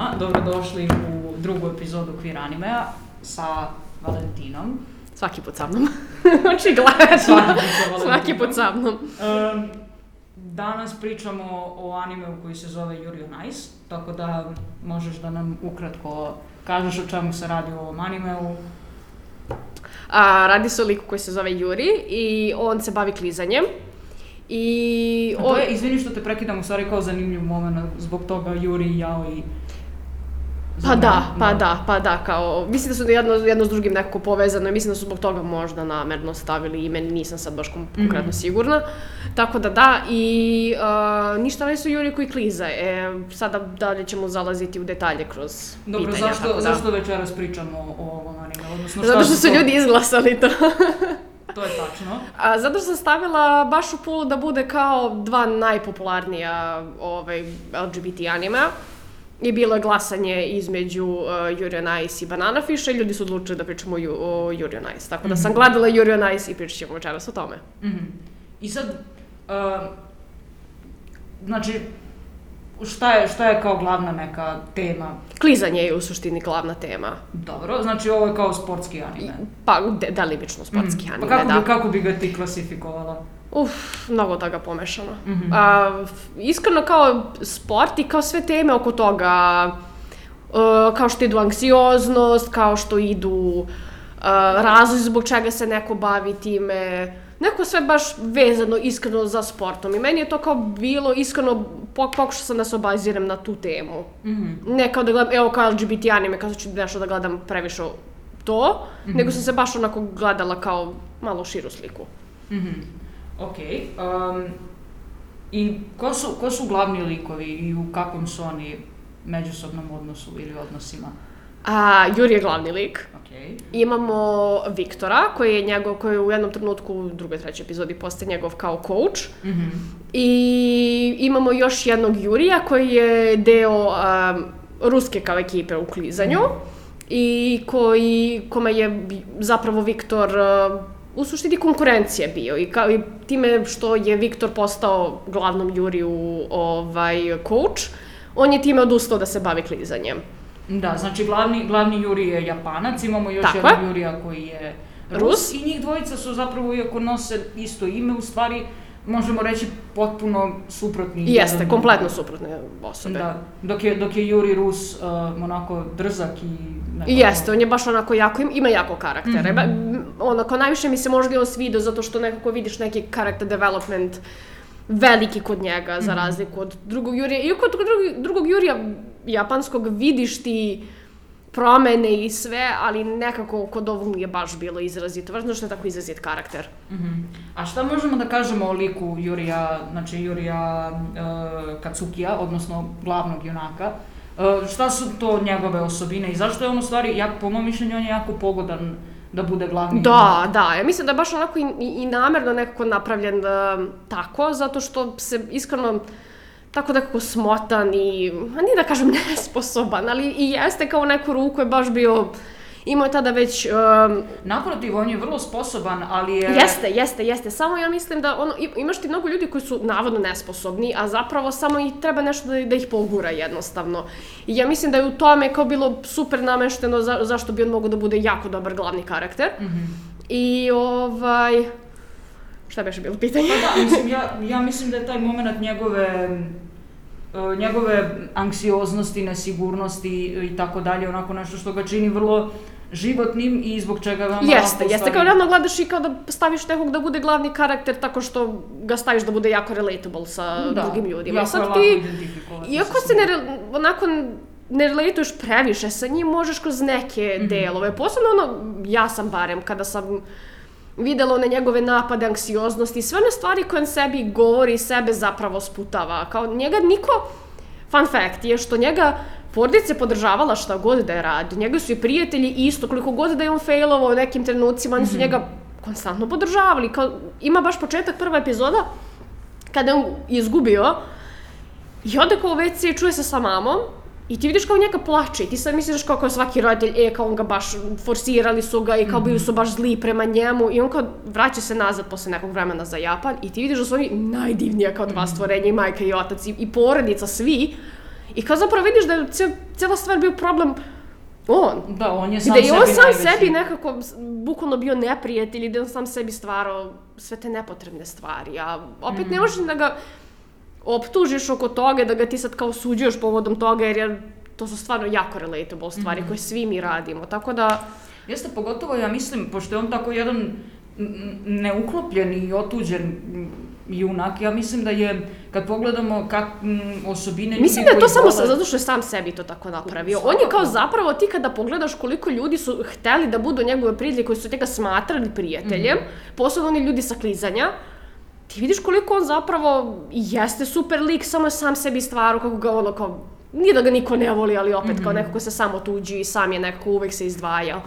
svima, dobrodošli u drugu epizodu Queer Animea sa Valentinom. Svaki put sa mnom. Očigledno. Svaki. Svaki put sa mnom. Um, danas pričamo o animeu koji se zove Yuri on Ice, tako da možeš da nam ukratko kažeš o čemu se radi u ovom animeu. A, radi se o liku koji se zove Juri i on se bavi klizanjem. I A to je, izvini što te prekidam, u stvari kao zanimljiv moment, zbog toga Yuri i Yao i... Pa da, pa da, pa da, kao, mislim da su jedno, jedno s drugim nekako povezano i mislim da su zbog toga možda namerno stavili ime, nisam sad baš kon- konkretno Mhm. sigurna. Tako da da, i uh, ništa ne su Juri koji kliza. E, sada dalje ćemo zalaziti u detalje kroz Dobro, pitanja. zašto, tako da. zašto večeras pričamo o ovom animeu? Odnosno, šta Zato što su to? ljudi izglasali to. To je tačno. A, zato sam stavila baš u pulu da bude kao dva najpopularnija ovaj, LGBT anima. I bilo je glasanje između uh, Yuri on Ice i Banana Fish i ljudi su odlučili da pričamo o, o Yuri on Ice. Tako da sam gledala Yuri on Ice i pričat ćemo večeras o tome. Mhm. I sad, uh, znači, šta je, šta je kao glavna neka tema? Klizanje je u suštini glavna tema. Dobro, znači ovo je kao sportski anime. Pa, de, delimično sportski Mhm. anime, Pa kako, da. bi, kako bi ga ti klasifikovala? Uf, mnogo toga pomešano. Mhm. A, f- iskreno kao sport i kao sve teme oko toga, uh, kao što idu anksioznost, kao što idu uh, razlozi zbog čega se neko bavi time, neko sve baš vezano iskreno za sportom. I meni je to kao bilo iskreno, pok- pokušao sam da se obaziram na tu temu. Mhm. Ne kao da gledam, evo kao LGBT anime, kao da ću nešto da gledam previše to, Mhm. nego sam se baš onako gledala kao malo širu sliku. Mhm. Ok. Um, I ko su, ko su glavni likovi i u kakvom su oni međusobnom odnosu ili odnosima? A, Juri je glavni lik. Ok. Imamo Viktora, koji je njegov, koji u jednom trenutku u drugoj, trećoj epizodi postaje njegov kao coach. Mhm. I imamo još jednog Jurija koji je deo um, ruske kao ekipe u klizanju i koji, kome je zapravo Viktor uh, u suštini konkurencije bio i kao i time što je Viktor postao glavnom Juriju ovaj coach, on je time odustao da se bavi klizanjem. Da, znači glavni, glavni Juri je Japanac, imamo još Tako jednog je. Jurija koji je Rus, Rus. i njih dvojica su zapravo, iako nose isto ime, u stvari možemo reći potpuno suprotni. Jeste, kompletno suprotne osobe. Da, dok je, dok je Juri Rus uh, onako drzak i... nekako- Jeste, on je baš onako jako, ima jako karaktera. Mhm. Ba- m, Onako, najviše mi se možda i on svidio zato što nekako vidiš neki character development veliki kod njega, Mhm. za razliku od drugog Jurija. I kod drugog, drugog Jurija japanskog vidiš ti promene i sve, ali nekako kod ovog mi je baš bilo izrazito. Važno što je tako izrazit karakter. Mhm. A šta možemo da kažemo o liku Jurija, znači Jurija uh, Katsukija, odnosno glavnog junaka? Uh, šta su to njegove osobine i zašto je on u stvari, jak, po mom mišljenju, on je jako pogodan da bude glavni Da, da, ja mislim da je baš onako i, i, i namerno nekako napravljen um, tako, zato što se iskreno tako nekako smotan i, a nije da kažem nesposoban, ali i jeste kao neku ruku je baš bio, imao je tada već, um, Naprotiv, on je vrlo sposoban, ali je... jeste, jeste, jeste, samo ja mislim da ono, imaš ti mnogo ljudi koji su navodno nesposobni, a zapravo samo i treba nešto da, da ih pogura jednostavno. I ja mislim da je u tome kao bilo super namešteno za, zašto bi on mogao da bude jako dobar glavni karakter. Mhm. I ovaj... Šta beše bilo pitanje? Pa da, mislim, ja, ja mislim da je taj moment njegove e, njegove anksioznosti, nesigurnosti i tako dalje, onako nešto što ga čini vrlo životnim i zbog čega ga malo Jeste, jeste, kao realno gledaš i kao da staviš nekog da bude glavni karakter tako što ga staviš da bude jako relatable sa Da, drugim ljudima. jako Sad ti, iako se ne, onako ne relatuješ previše sa njim, možeš kroz neke Mhm. delove. Posebno ono, ja sam barem, kada sam videla one njegove napade anksioznosti, sve one stvari koje on sebi govori, sebe zapravo sputava. Kao njega niko, fun fact je što njega porodica podržavala šta god da je radi. Njega su i prijatelji isto, koliko god da je on failovao u nekim trenucima, oni su njega konstantno podržavali. Kao, ima baš početak prva epizoda, kada je on izgubio i ode kao u WC čuje se sa mamom I ti vidiš kao njega plače i ti sad misliš kao, kao svaki roditelj, e, kao on ga baš forsirali su ga i kao bili su baš zli prema njemu i on kao vraća se nazad posle nekog vremena za Japan i ti vidiš da su oni najdivnija kao dva stvorenja i majka i otac i, i porodica, svi. I kao zapravo vidiš da je cijel, cijela stvar bio problem on. Da, on je sam da je on sebi sam najveći. sebi nekako bukvalno bio neprijatelj i da je on sam sebi stvarao sve te nepotrebne stvari. A opet Mhm. ne možeš da ga optužiš oko toga, da ga ti sad kao suđuješ povodom toga, jer je, to su stvarno jako relatable stvari koje svi mi radimo. Tako da, Jeste, pogotovo ja mislim, pošto je on tako jedan neuklopljen i otuđen junak, ja mislim da je, kad pogledamo kak, m, osobine ljudi Mislim da je to samo vole- zato što je sam sebi to tako napravio. On je kao Svakako. zapravo, ti kada pogledaš koliko ljudi su hteli da budu njegove prijatelji koji su njega smatrali prijateljem, Mhm. posebno oni ljudi sa klizanja, ti vidiš koliko on zapravo jeste super lik, samo je sam sebi stvarao kako ga ono kao, nije da ga niko ne voli, ali opet Mhm. kao neko ko se samo tuđi i sam je nekako uvek se izdvajao.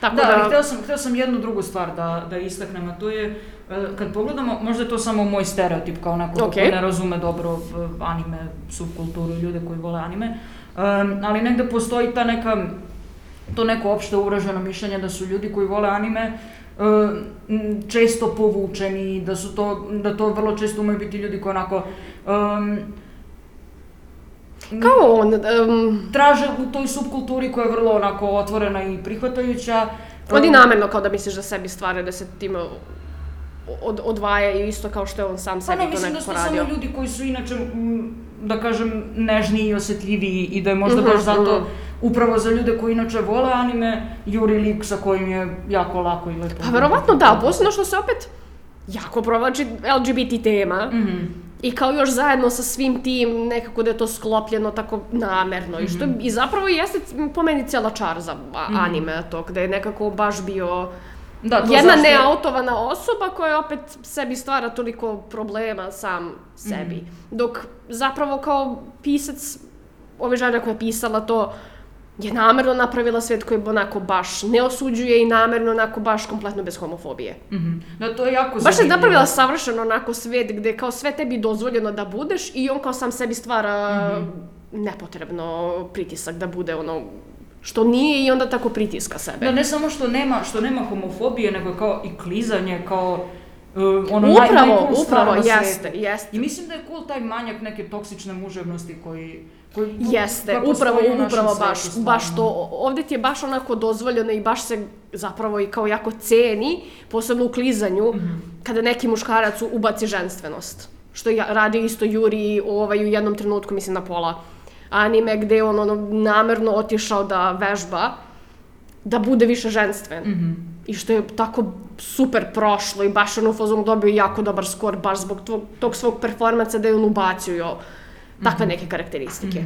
Tako Da, da, ali htio sam, htio sam jednu drugu stvar da, da istaknem, a to je, e, kad pogledamo, možda je to samo moj stereotip kao neko Ok. ko ne razume dobro e, anime, subkulturu ljude koji vole anime, em, ali negde postoji ta neka, to neko opšte uvraženo mišljenje da su ljudi koji vole anime često povučeni, da su to, da to vrlo često umeju biti ljudi koji onako em, kao on, um, traže u toj subkulturi koja je vrlo onako otvorena i prihvatajuća. oni namerno kao da misliš da sebi stvaraju, da se time od, odvajaju isto kao što je on sam Pa sebi ne, to mislim da nekako su radio. samo ljudi koji su inače, mm, da kažem, nežniji i osjetljiviji i da je možda Mhm, baš zato mhm. Upravo za ljude koji inače vole anime, juri lik sa kojim je jako lako i lepo. Pa verovatno da, posebno što se opet jako provlači LGBT tema Mhm. i kao još zajedno sa svim tim nekako da je to sklopljeno tako namerno i što Mhm. i zapravo jeste po meni cijela čar za a- anime to gde je nekako baš bio Da, to jedna zašto neautovana osoba koja opet sebi stvara toliko problema sam sebi. Mhm. Dok zapravo kao pisac, ove žene koja je pisala to, je namerno napravila svet koji onako baš ne osuđuje i namerno onako baš kompletno bez homofobije. Mhm. Da, to je jako Baš je zanimljivo. napravila savršeno onako svet gde kao sve tebi dozvoljeno da budeš i on kao sam sebi stvara nepotrebno pritisak da bude ono što nije i onda tako pritiska sebe. Da, ne samo što nema, što nema homofobije, nego kao i klizanje, kao uh, ono naj, upravo, najcool stvar upravo, jeste, jeste. I mislim da je cool taj manjak neke toksične muževnosti koji... koji Jeste, upravo, upravo baš, stvarno. baš to, ovde ti je baš onako dozvoljeno i baš se zapravo i kao jako ceni, posebno u klizanju, Mhm. kada neki muškarac ubaci ženstvenost. Što je radio isto Juri ovaj, u jednom trenutku, mislim na pola anime, gde je on ono, namerno otišao da vežba, da bude više ženstven. Mhm. I što je tako super prošlo i baš ono u fazonu dobio jako dobar skor baš zbog tog, tog svog performansa da je on ubacio Mhm. takve neke karakteristike.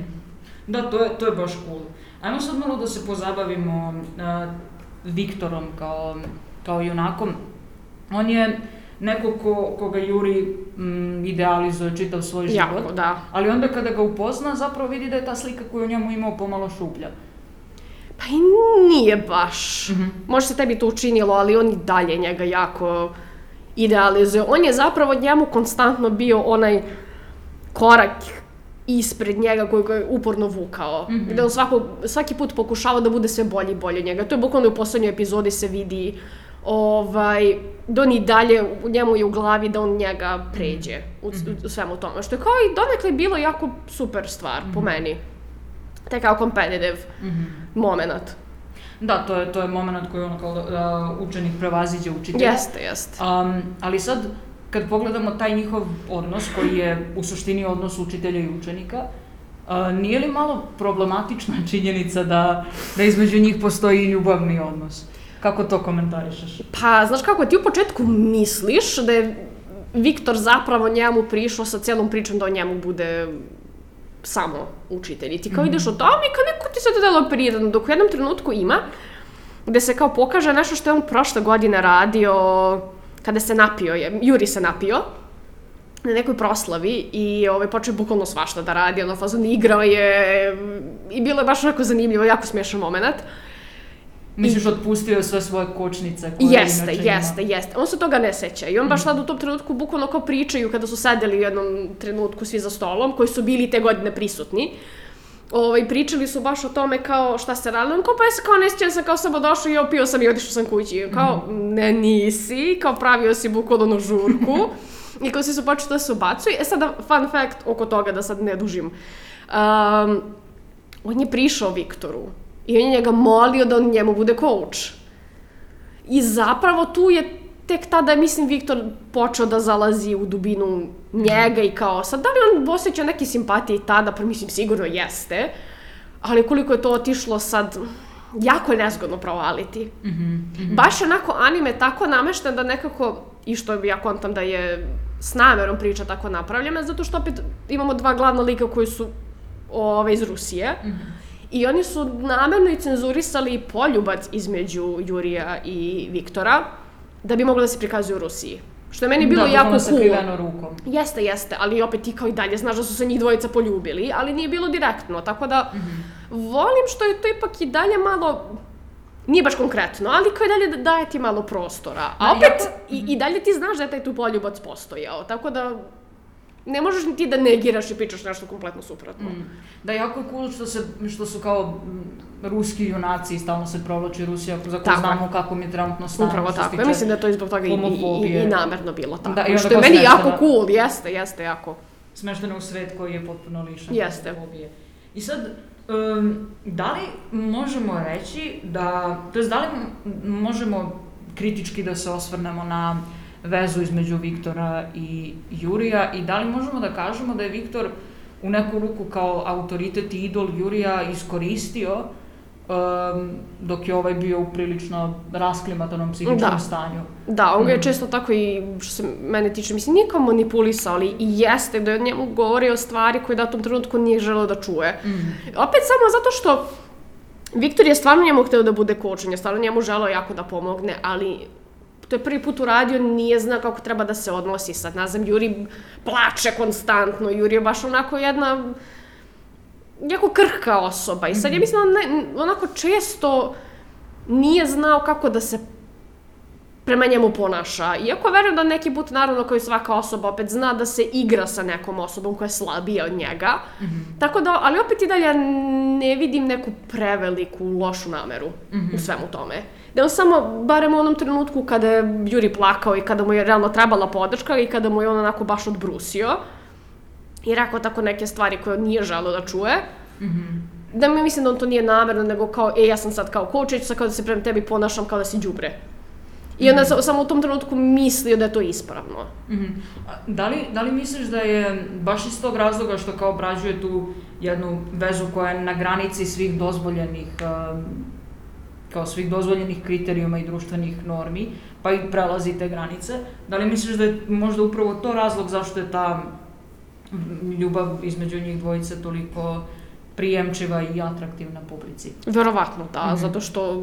Da, to je, to je baš cool. Ajmo sad malo da se pozabavimo uh, Viktorom kao, kao junakom. On je neko ko, koga Juri mm, idealizuje čitav svoj život. Jako, da. Ali onda kada ga upozna, zapravo vidi da je ta slika koju o njemu imao pomalo šuplja. Pa i nije baš. Mhm. Možda se tebi to učinilo, ali on i dalje njega jako idealizuje. On je zapravo njemu konstantno bio onaj korak ispred njega koji ga je uporno vukao. Mhm. Gde on svako, svaki put pokušava da bude sve bolji i bolji od njega. To je bukvalno u poslednjoj epizodi se vidi ovaj, da on i dalje, njemu je u glavi da on njega pređe u, u svemu tome. Što je kao i donekle bilo jako super stvar po meni. Taj kao competitive Mhm. moment. Da, to je, to je moment koji ono kao da učenik prevaziđe učitelja. Jeste, jeste. Um, ali sad, kad pogledamo taj njihov odnos, koji je u suštini odnos učitelja i učenika, uh, nije li malo problematična činjenica da, da između njih postoji i ljubavni odnos? Kako to komentarišeš? Pa, znaš kako, ti u početku misliš da je Viktor zapravo njemu prišao sa cijelom pričom da o njemu bude samo učitelj. I ti kao ideš o tome i kao neko ti se to delo prirodno, dok u jednom trenutku ima gde se kao pokaže nešto što je on prošle godine radio kada se napio je, Juri se napio na nekoj proslavi i ovaj, počeo je bukvalno svašta da radi, ono fazon igrao je i bilo je baš onako zanimljivo, jako smiješan moment. Misliš, otpustio je sve svoje kočnice koje Jeste, inače ima? jeste, jeste. On se toga ne seća i on baš sad u tom trenutku bukvalno kao pričaju kada su sedeli u jednom trenutku svi za stolom, koji su bili te godine prisutni. Ovaj, pričali su baš o tome kao šta se radilo. On kao pa ja se kao ne sjećam, sam kao samo došao i opio sam i otišao sam kući. Kao ne nisi, kao pravio si bukvalno na žurku. I kao svi su počeli da se ubacuju. E sada, fun fact oko toga, da sad ne dužim. Um, on je prišao Viktoru i on je njega molio da on njemu bude coach. I zapravo tu je tek tada, mislim, Viktor počeo da zalazi u dubinu njega i kao, sad da li on osjećao neke simpatije i tada, pa mislim, sigurno jeste, ali koliko je to otišlo sad, jako je nezgodno provaliti. Mm -hmm, mm -hmm. Baš onako anime tako namešten da nekako, i što ja kontam da je s namerom priča tako napravljena, zato što opet imamo dva glavna lika koji su ove, iz Rusije. Mm -hmm. I oni su namerno i cenzurisali poljubac između Jurija i Viktora, da bi moglo da se prikazuje u Rusiji. Što je meni bilo da, jako cool. rukom. Jeste, jeste, ali opet ti kao i dalje znaš da su se njih dvojica poljubili, ali nije bilo direktno, tako da mm -hmm. volim što je to ipak i dalje malo nije baš konkretno, ali kao i dalje daje ti malo prostora. A da, opet, jako... i, i dalje ti znaš da je taj tu poljubac postojao, tako da ne možeš ni ti da negiraš i pričaš nešto kompletno suprotno. Mm. Da, jako je cool što, se, što su kao ruski junaci i stalno se provlači Rusija, za koju znamo kako mi trenutno stane. Upravo tako, ja mislim da je to izbog toga i, i, i, i namerno bilo tako. Da, i što je meni jako cool, jeste, jeste jako. Smešteno u svet koji je potpuno lišan jeste. homofobije. I sad, um, da li možemo reći da, to je da li možemo kritički da se osvrnemo na vezu između Viktora i Jurija i da li možemo da kažemo da je Viktor u neku ruku kao autoritet i idol Jurija iskoristio um, dok je ovaj bio u prilično rasklimatanom psihičkom da. stanju. Da, on ga je mm. često tako i, što se mene tiče, mislim, nije kao manipulisao, ali i jeste da je njemu govorio stvari koje da u tom trenutku nije želeo da čuje. Mm. Opet samo zato što Viktor je stvarno njemu hteo da bude kočen, je stvarno njemu želeo jako da pomogne, ali to je prvi put uradio, nije zna kako treba da se odnosi sad. Ne znam, Juri plače konstantno, Juri je baš onako jedna jako krhka osoba i sad ja mislim da ne, onako često nije znao kako da se prema njemu ponaša. Iako verujem da neki put, naravno, koji svaka osoba opet zna da se igra sa nekom osobom koja je slabija od njega. Mm -hmm. Tako da, ali opet i dalje ne vidim neku preveliku lošu nameru mm -hmm. u svemu tome. Da on samo, barem u onom trenutku kada je Juri plakao i kada mu je realno trebala podrška i kada mu je on onako baš odbrusio i rekao tako neke stvari koje nije želeo da čuje, mm -hmm. da mi mislim da on to nije namerno, nego kao, e, ja sam sad kao kočić, sad kao da se prema tebi ponašam kao da si đubre. I onda mm -hmm. sam u tom trenutku mislio da je to ispravno. Mm -hmm. da, li, da li misliš da je baš iz tog razloga što kao obrađuje tu jednu vezu koja je na granici svih dozvoljenih um, kao svih dozvoljenih kriterijuma i društvenih normi, pa i prelazi te granice. Da li misliš da je možda upravo to razlog zašto je ta ljubav između njih dvojice toliko prijemčiva i atraktivna publici? Verovatno, da, mm -hmm. zato što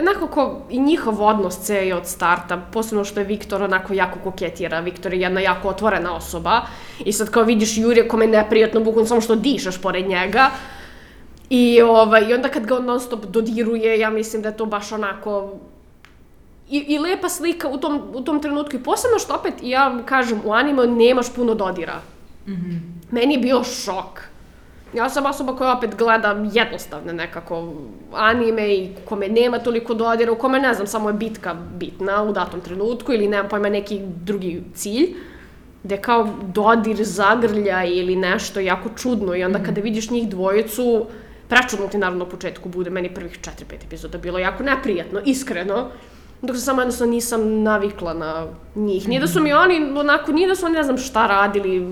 nekako i njihov odnos je od starta, posebno što je Viktor onako jako koketira, Viktor je jedna jako otvorena osoba i sad kao vidiš Jurija kome je neprijatno, bukvalno samo što dišeš pored njega, I, ovaj, I onda kad ga on non stop dodiruje, ja mislim da je to baš onako i, i lepa slika u tom, u tom trenutku. I posebno što opet, ja kažem, u anime nemaš puno dodira. Mm -hmm. Meni je bio šok. Ja sam osoba koja opet gleda jednostavne nekako anime i kome nema toliko dodira, u kome ne znam, samo je bitka bitna u datom trenutku ili nemam pojma neki drugi cilj gde kao dodir zagrlja ili nešto jako čudno i onda mm -hmm. kada vidiš njih dvojicu, ti naravno u početku bude, meni prvih 4-5 epizoda bilo jako neprijatno, iskreno, dok se samo jednostavno nisam navikla na njih. Nije da su mi oni, onako, nije da su oni ne znam šta radili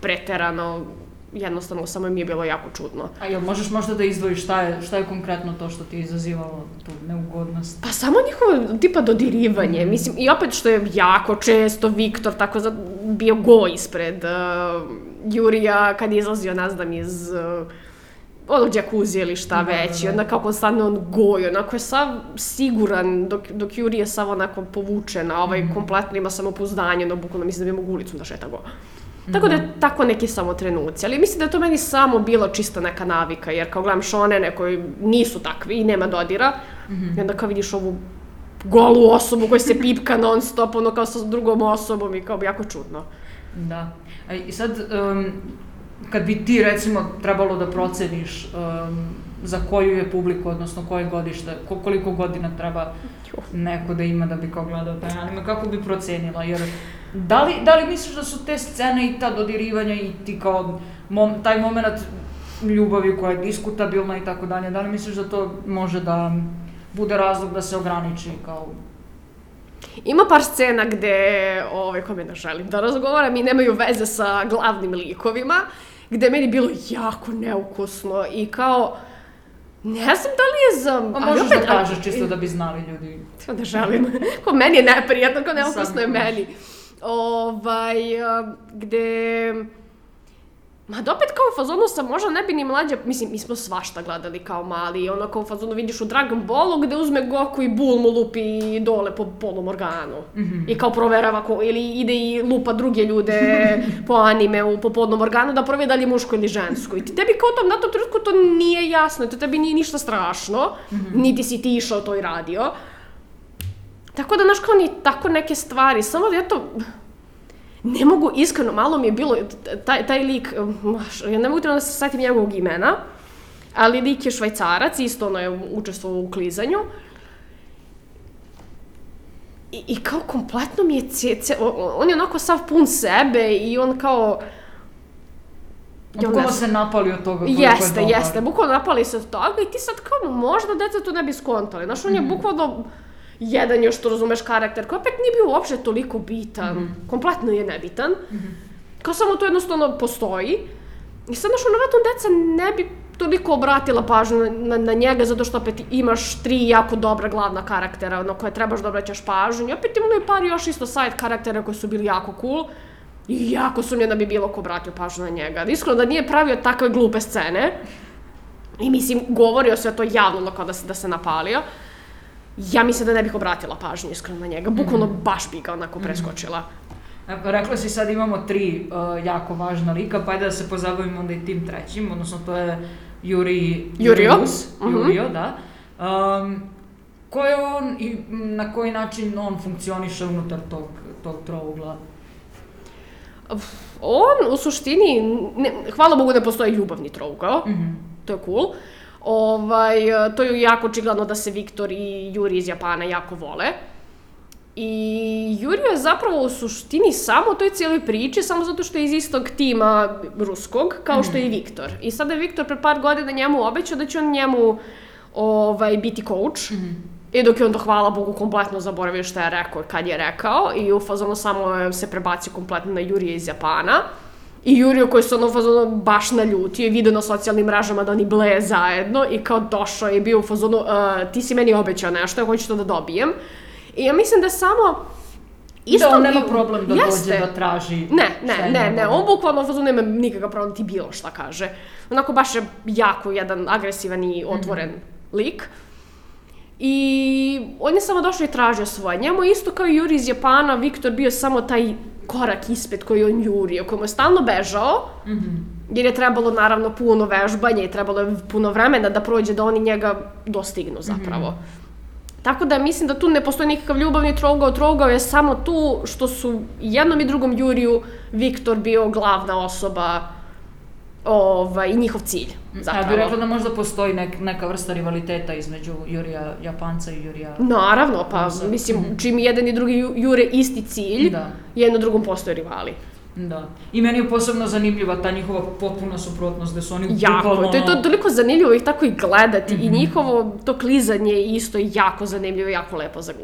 preterano, jednostavno samo mi je bilo jako čudno. A jel možeš možda da izdvojiš šta je, šta je konkretno to što ti je izazivalo tu neugodnost? Pa samo njihovo tipa dodirivanje, mm. mislim, i opet što je jako često Viktor tako za, bio go ispred uh, Jurija kad je izlazio, ne znam, iz uh, ono džakuzi ili šta da, već, da, da. i onda kao konstantno on goji, onako je sav siguran, dok, dok Juri je sav onako povučen, a ovaj mm. kompletno ima samopouzdanje, no bukvalno mislim da bi mogu ulicom da šeta go. Tako da je mhm. tako neki samo trenuci, ali mislim da je to meni samo bilo čista neka navika, jer kao gledam šonene koji nisu takvi i nema dodira, mm -hmm. i onda kao vidiš ovu golu osobu koja se pipka non stop, ono kao sa drugom osobom i kao jako čudno. Da. I sad, um, kad bi ti recimo trebalo da proceniš um, za koju je publiku, odnosno koje godište, koliko godina treba neko da ima da bi kao gledao taj anime, kako bi procenila, jer da li, da li misliš da su te scene i ta dodirivanja i ti kao mom, taj moment ljubavi koja je diskutabilna i tako dalje. Da li misliš da to može da bude razlog da se ograniči kao Ima par scena gde, ove, kome ne želim da razgovaram i nemaju veze sa glavnim likovima, gde meni bilo jako neukusno i kao, ne znam da li je za... Pa ali možeš opet- da kažeš čisto da bi znali ljudi. To ne želim. Ko meni je neprijatno, ko neukusno je meni. Ovaj, a, gde... Ma da opet kao u fazonu sam možda ne bi ni mlađa, mislim, mi smo svašta gledali kao mali, ono kao u fazonu vidiš u Dragon Ballu gde uzme Goku i Bulmu lupi dole po polom organu. I kao proverava ko, ili ide i lupa druge ljude po anime u po podnom organu da proveri da li je muško ili žensko. I ti- tebi kao tom, na tom trenutku to nije jasno, to tebi nije ništa strašno, niti si ti išao to i radio. Tako da, znaš, kao ni tako neke stvari, samo da eto, ne mogu, iskreno, malo mi je bilo, taj, taj lik, ja ne mogu da se setim njegovog imena, ali lik je švajcarac, isto ono je učestvovao u klizanju. I, I kao kompletno mi je, cije, on je onako sav pun sebe i on kao... Ja Bukvalno se napali od toga koliko Jeste, je dobar. jeste, bukvalno napali se od toga i ti sad kao možda deca to ne bi skontali. Znaš, on je bukvalno jedan još što razumeš karakter koji opet nije bio uopšte toliko bitan, kompletno je nebitan. Kao samo to jednostavno postoji. I sad, znaš, ono, vratno deca ne bi toliko obratila pažnju na, na, na njega, zato što opet imaš tri jako dobra glavna karaktera na koje trebaš da obraćaš pažnju. I opet imali par još isto side karaktera koji su bili jako cool. I jako sumnjam da bi bilo ko obratio pažnju na njega. Iskreno da nije pravio takve glupe scene, i mislim, govorio sve to javno kao da se, da se napalio, ja mislim da ne bih obratila pažnju iskreno na njega. Bukvalno baš bi ga onako preskočila. E, Rekla si sad imamo tri uh, jako važna lika, pa ajde da se pozabavimo onda i tim trećim, odnosno to je Juri... Jurio. Jurius, Mhm. Jurio, da. Um, ko je on i na koji način on funkcioniše unutar tog, tog trougla? On u suštini, ne, hvala Bogu da postoji ljubavni trougao, Mhm. to je cool. Ovaj, to je jako očigledno da se Viktor i Juri iz Japana jako vole. I Jurio je zapravo u suštini samo u toj cijeloj priči, samo zato što je iz istog tima ruskog, kao što je i Viktor. I sada je Viktor pre par godina njemu obećao da će on njemu ovaj, biti coach. I dok je on to, hvala Bogu, kompletno zaboravio šta je rekao kad je rekao i u fazonu samo se prebacio kompletno na Jurija iz Japana. I Jurio koji se ono u fazonu baš naljutio i video na socijalnim mrežama da oni bleje zajedno i kao došao je bio u fazonu "Uh, ti si meni obećao nešto, ja hoću to da dobijem. I ja mislim da samo da on nema problem da Jeste. dođe da traži Ne, ne, ne, ne, on bukvalno u nema nikakav problem ti bilo šta kaže. Onako baš je jako jedan agresivan i otvoren lik. I on je samo došao i tražio svoje. Njemu je isto kao i Juri iz Japana, Viktor bio samo taj korak ispred koji on jurio, koji mu je stalno bežao, jer je trebalo naravno puno vežbanja i trebalo je puno vremena da prođe da oni njega dostignu zapravo. Tako da mislim da tu ne postoji nikakav ljubavni trougao, trougao je samo tu što su jednom i drugom Juriju Viktor bio glavna osoba ovaj, njihov cilj. Ja Zapravo. bih rekla da možda postoji nek, neka vrsta rivaliteta između Jurija Japanca i Jurija... Naravno, pa Sa- mislim, čim jedan i drugi ju- jure isti cilj, Da. jedno drugom postoje rivali. Da. I meni je posebno zanimljiva ta njihova potpuna suprotnost, gde su oni Jako, bukvalno to je to toliko zanimljivo ih tako i gledati i njihovo to klizanje je isto jako zanimljivo i jako lepo za Da,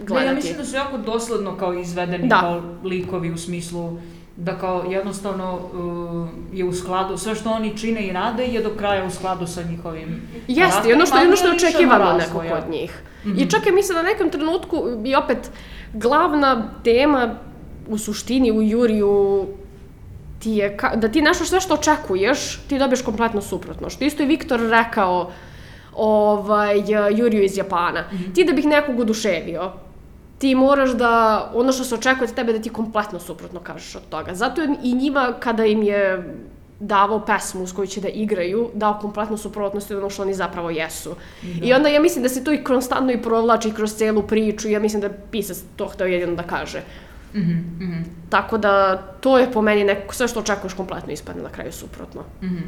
gledati. ja mislim da su jako dosledno kao izvedeni Da. kao likovi u smislu da kao jednostavno uh, je u skladu, sve što oni čine i rade je do kraja u skladu sa njihovim Jeste, ono što, ono što je očekivano razvoja. od njih. I čak je mislim da na nekom trenutku i opet glavna tema u suštini u Juriju ti je ka, da ti nešto sve što očekuješ, ti dobiješ kompletno suprotno. Što isto je Viktor rekao ovaj, Juriju iz Japana. Ti da bih nekog oduševio, ti moraš da, ono što se očekuje od tebe da ti kompletno suprotno kažeš od toga. Zato je i njima kada im je davao pesmu s koju će da igraju, dao kompletno suprotnost od ono što oni zapravo jesu. I onda ja mislim da se to i konstantno i provlači kroz celu priču ja mislim da pisac to hteo jedino da kaže. Mhm, mhm, Tako da to je po meni neko, sve što očekuješ kompletno ispadne na kraju suprotno. mhm.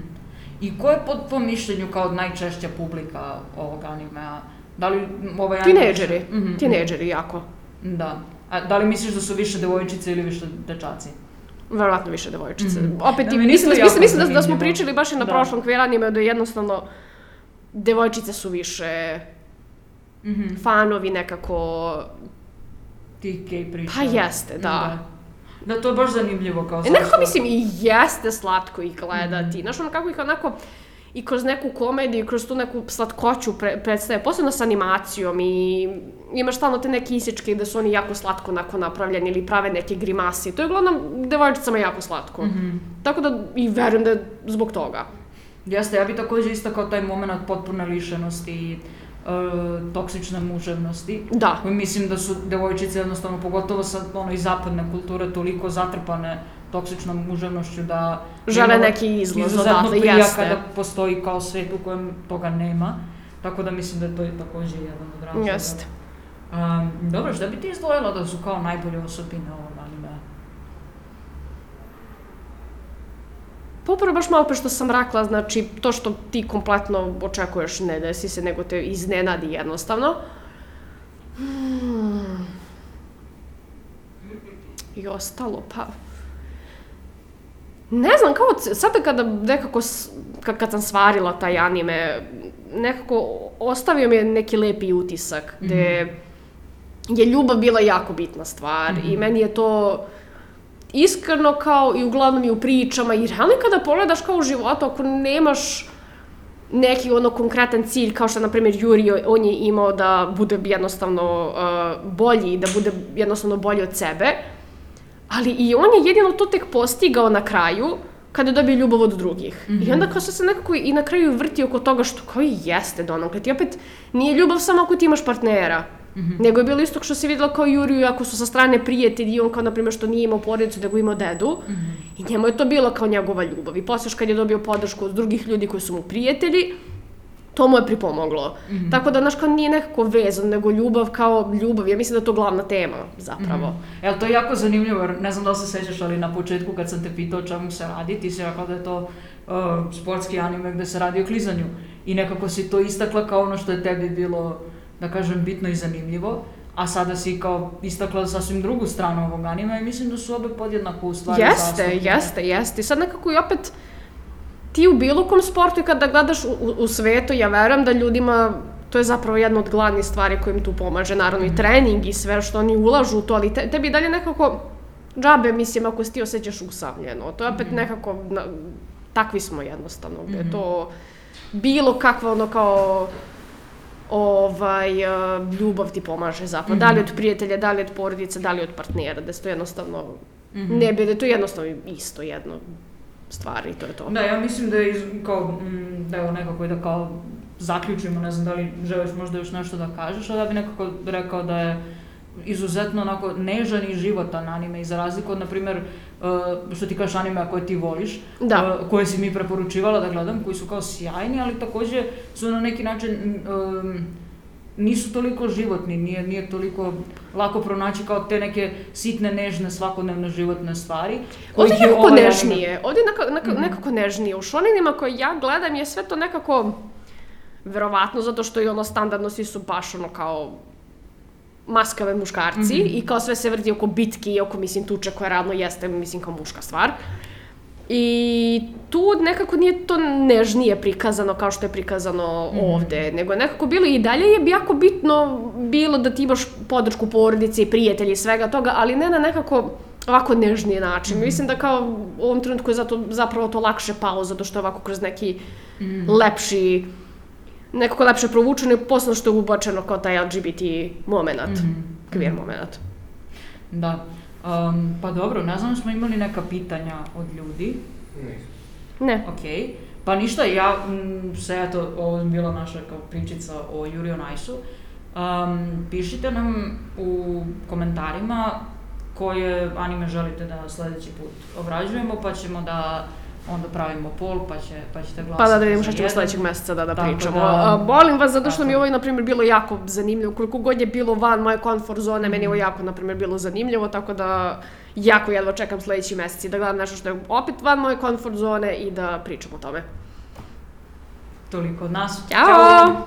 I ko je po tvom mišljenju kao najčešća publika ovog animea? Da li ovaj anime- Tinejdžeri, Mhm, tinejdžeri jako. Da. A da li misliš da su više devojčice ili više dečaci? Verovatno više devojčice. Mhm. Opet, Da, i mislim, da, mislim, mislim da, da smo pričali baš i na Da. prošlom queer anime da jednostavno devojčice su više Mhm. fanovi nekako... Tih gej priča. Pa jeste, da. Da, Da, to je baš zanimljivo kao E, nekako mislim i jeste slatko ih Mhm. gledati. Znaš, ono kako ih onako i kroz neku komediju, kroz tu neku slatkoću pre, predstave, posebno s animacijom i imaš stalno te neke isječke gde su oni jako slatko onako napravljeni ili prave neke grimase. To je uglavnom devojčicama jako slatko. Mhm. Tako da i verujem da je zbog toga. Jeste, ja bi takođe istakao taj moment potpune lišenosti i e, toksične muževnosti. Da. Mislim da su devojčice jednostavno, pogotovo sa ono iz zapadne kulture, toliko zatrpane toksičnom muževnošću da... Žele neki izlaz izuzetno odatle, prija jeste. kada postoji kao svet u kojem toga nema. Tako da mislim da to je takođe jedan od razloga. Jeste. Um, dobro, šta bi ti izdvojila da su kao najbolje osobine ovog anime? Pa upravo baš malo pre što sam rekla, znači to što ti kompletno očekuješ ne desi se, nego te iznenadi jednostavno. Hmm. I ostalo, pa... Ne znam, kao sada kada nekako, kad, kad sam svarila taj anime, nekako ostavio mi je neki lepi utisak, gde je ljubav bila jako bitna stvar i meni je to iskreno kao i uglavnom i u pričama i realno kada pogledaš kao u životu, ako nemaš neki ono konkretan cilj, kao što na primjer Juri, on je imao da bude jednostavno uh, bolji da bude jednostavno bolji od sebe, ali i on je jedino to tek postigao na kraju kada je dobio ljubav od drugih. I onda kao što se nekako i na kraju vrti oko toga što kao i jeste donakle. Ti opet nije ljubav samo ako ti imaš partnera. Nego je bilo isto što si videla kao Juriju ako su sa strane prijatelji i on kao na primjer što nije imao porodicu nego imao dedu. I njemu je to bilo kao njegova ljubav. I posle još kad je dobio podršku od drugih ljudi koji su mu prijatelji, to mu je pripomoglo. Tako da, znaš, kao nije nekako vezan, nego ljubav kao ljubav. Ja mislim da je to glavna tema, zapravo. Evo, to je jako zanimljivo, ne znam da li se sećaš, ali na početku kad sam te pitao čemu se radi, ti si rekla da je to uh, sportski anime gde se radi o klizanju. I nekako si to istakla kao ono što je tebi bilo, da kažem, bitno i zanimljivo. A sada si kao istakla sasvim drugu stranu ovog anima i mislim da su obe podjednako u stvari Jeste, zastupljene. jeste, jeste. Sad nekako i opet ti u bilo kom sportu i kada gledaš u, u, u svetu, ja verujem da ljudima to je zapravo jedna od glavnih stvari koja im tu pomaže, naravno i trening i sve što oni ulažu u to, ali te, tebi dalje nekako džabe, mislim, ako se ti osjećaš usamljeno. To je opet nekako, na, takvi smo jednostavno, gde je to bilo kakva ono kao ovaj, eh, ljubav ti pomaže zapravo. Da li od prijatelja, da li od porodice, da li od partnera, da se to jednostavno ne bi, da je to jednostavno isto jedno stvari i to je to. Da, ja mislim da je iz, kao, mm, da evo nekako i da kao zaključimo, ne znam da li želiš možda još nešto da kažeš, ali ja bi nekako rekao da je izuzetno onako nežan i životan anime i za razliku od, na primjer, uh, što ti kažeš anime koje ti voliš, Da. uh, koje si mi preporučivala da gledam, koji su kao sjajni, ali takođe su na neki način um, nisu toliko životni, nije, nije toliko lako pronaći kao te neke sitne, nežne, svakodnevne životne stvari. Ovdje je nekako ovaj anime- nežnije, ovdje je neka, neka, nekako nežnije. U šoninima koje ja gledam je sve to nekako, verovatno zato što i ono standardno svi su baš ono kao maskave muškarci i kao sve se vrti oko bitki i oko, mislim, tuče koja radno jeste, mislim, kao muška stvar. I tu nekako nije to nežnije prikazano kao što je prikazano ovde, nego je nekako bilo i dalje je jako bitno bilo da ti imaš podršku porodice i prijatelji i svega toga, ali ne na nekako ovako nežniji način. Mislim da kao u ovom trenutku je zato, zapravo to lakše palo, zato što je ovako kroz neki lepši, nekako lepše provučeno i posebno što je ubačeno kao taj LGBT moment, queer moment. Da. Um, pa dobro, ne znam, smo imali neka pitanja od ljudi. Ne. Ok. Pa ništa, ja mm, se eto, ovo je bila naša kao pričica o Yuri on Ice-u. Um, pišite nam u komentarima koje anime želite da sledeći put obrađujemo, pa ćemo da onda pravimo poll, pa, će, pa ćete glasati Pa da, da vidimo šta ćemo sledećeg meseca da, da Tako pričamo. da- A, molim vas, zato što tako. mi je ovo, na primjer, bilo jako zanimljivo. Koliko god je bilo van moje comfort zone, meni je ovo jako, na primjer, bilo zanimljivo, tako da jako jedva čekam sledeći mesec i da gledam nešto što je opet van moje comfort zone i da pričam o tome. Toliko od nas. Ćao!